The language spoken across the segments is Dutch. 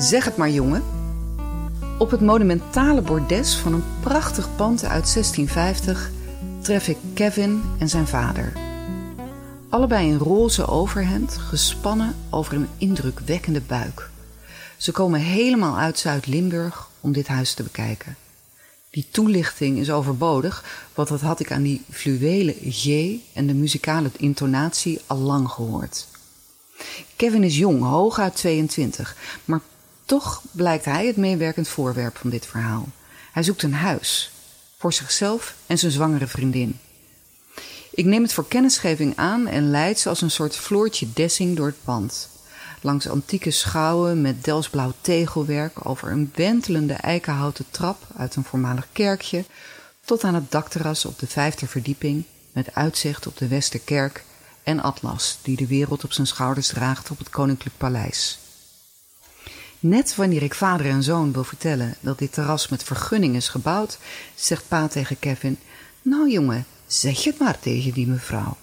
Zeg het maar, jongen. Op het monumentale bordes van een prachtig pand uit 1650 tref ik Kevin en zijn vader. Allebei in roze overhemd, gespannen over een indrukwekkende buik. Ze komen helemaal uit Zuid-Limburg om dit huis te bekijken. Die toelichting is overbodig, want dat had ik aan die fluwelen G en de muzikale intonatie al lang gehoord. Kevin is jong, hooguit 22, maar toch blijkt hij het meewerkend voorwerp van dit verhaal. Hij zoekt een huis voor zichzelf en zijn zwangere vriendin. Ik neem het voor kennisgeving aan en leid ze als een soort floortje dessing door het pand. Langs antieke schouwen met delsblauw tegelwerk over een wentelende eikenhouten trap uit een voormalig kerkje tot aan het dakterras op de vijfde verdieping met uitzicht op de Westerkerk en Atlas die de wereld op zijn schouders draagt op het Koninklijk Paleis. Net wanneer ik vader en zoon wil vertellen dat dit terras met vergunning is gebouwd, zegt pa tegen Kevin: Nou jongen, zeg het maar tegen die mevrouw.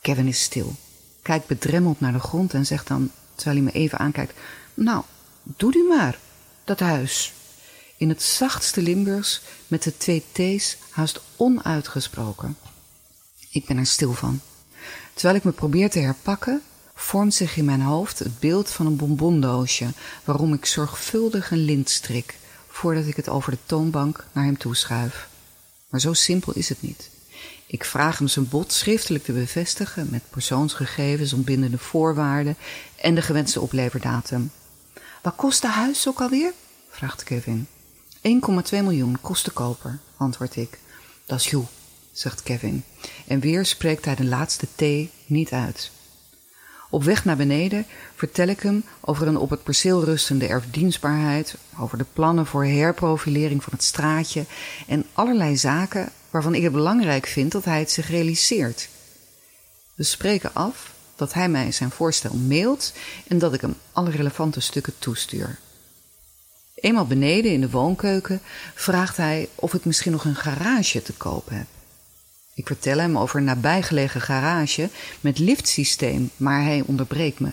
Kevin is stil, kijkt bedremmeld naar de grond en zegt dan, terwijl hij me even aankijkt: Nou, doe u maar, dat huis. In het zachtste Limburgs met de twee T's haast onuitgesproken. Ik ben er stil van. Terwijl ik me probeer te herpakken, vormt zich in mijn hoofd het beeld van een bonbondoosje waarom ik zorgvuldig een lint strik voordat ik het over de toonbank naar hem toeschuif. Maar zo simpel is het niet. Ik vraag hem zijn bod schriftelijk te bevestigen met persoonsgegevens, ontbindende voorwaarden en de gewenste opleverdatum. Wat kost de huis ook alweer? vraagt Kevin. 1,2 miljoen kost de koper, antwoord ik. Dat is joe, zegt Kevin. En weer spreekt hij de laatste T niet uit. Op weg naar beneden vertel ik hem over een op het perceel rustende erfdienstbaarheid, over de plannen voor herprofilering van het straatje en allerlei zaken waarvan ik het belangrijk vind dat hij het zich realiseert. We spreken af dat hij mij zijn voorstel mailt en dat ik hem alle relevante stukken toestuur. Eenmaal beneden in de woonkeuken vraagt hij of ik misschien nog een garage te koop heb. Ik vertel hem over een nabijgelegen garage met liftsysteem, maar hij onderbreekt me.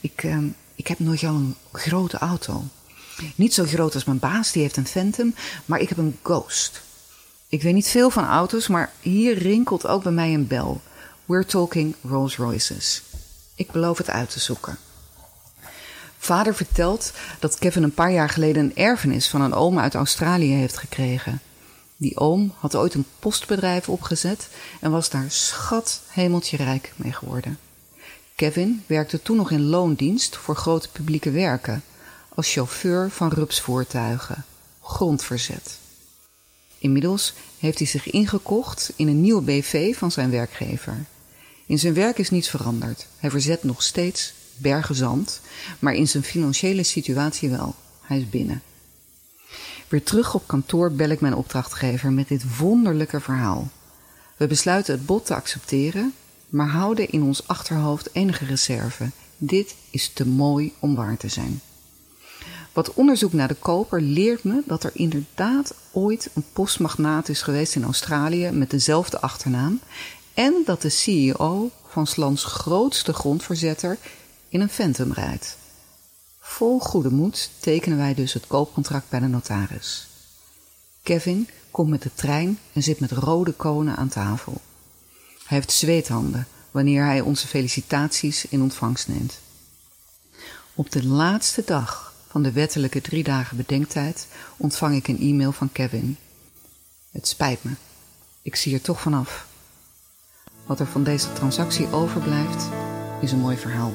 Ik, uh, ik heb nooit al een grote auto. Niet zo groot als mijn baas, die heeft een Phantom, maar ik heb een Ghost. Ik weet niet veel van auto's, maar hier rinkelt ook bij mij een bel. We're talking Rolls Royces. Ik beloof het uit te zoeken. Vader vertelt dat Kevin een paar jaar geleden een erfenis van een oom uit Australië heeft gekregen. Die oom had ooit een postbedrijf opgezet en was daar schat hemeltje rijk mee geworden. Kevin werkte toen nog in loondienst voor grote publieke werken, als chauffeur van rupsvoertuigen, grondverzet. Inmiddels heeft hij zich ingekocht in een nieuwe BV van zijn werkgever. In zijn werk is niets veranderd. Hij verzet nog steeds bergen zand, maar in zijn financiële situatie wel. Hij is binnen. Weer terug op kantoor bel ik mijn opdrachtgever met dit wonderlijke verhaal. We besluiten het bod te accepteren, maar houden in ons achterhoofd enige reserve. Dit is te mooi om waar te zijn. Wat onderzoek naar de koper leert me dat er inderdaad ooit een postmagnaat is geweest in Australië met dezelfde achternaam en dat de CEO van Slans grootste grondverzetter in een Phantom rijdt. Vol goede moed tekenen wij dus het koopcontract bij de notaris. Kevin komt met de trein en zit met rode konen aan tafel. Hij heeft zweethanden wanneer hij onze felicitaties in ontvangst neemt. Op de laatste dag van de wettelijke drie dagen bedenktijd ontvang ik een e-mail van Kevin. Het spijt me, ik zie er toch vanaf. Wat er van deze transactie overblijft, is een mooi verhaal.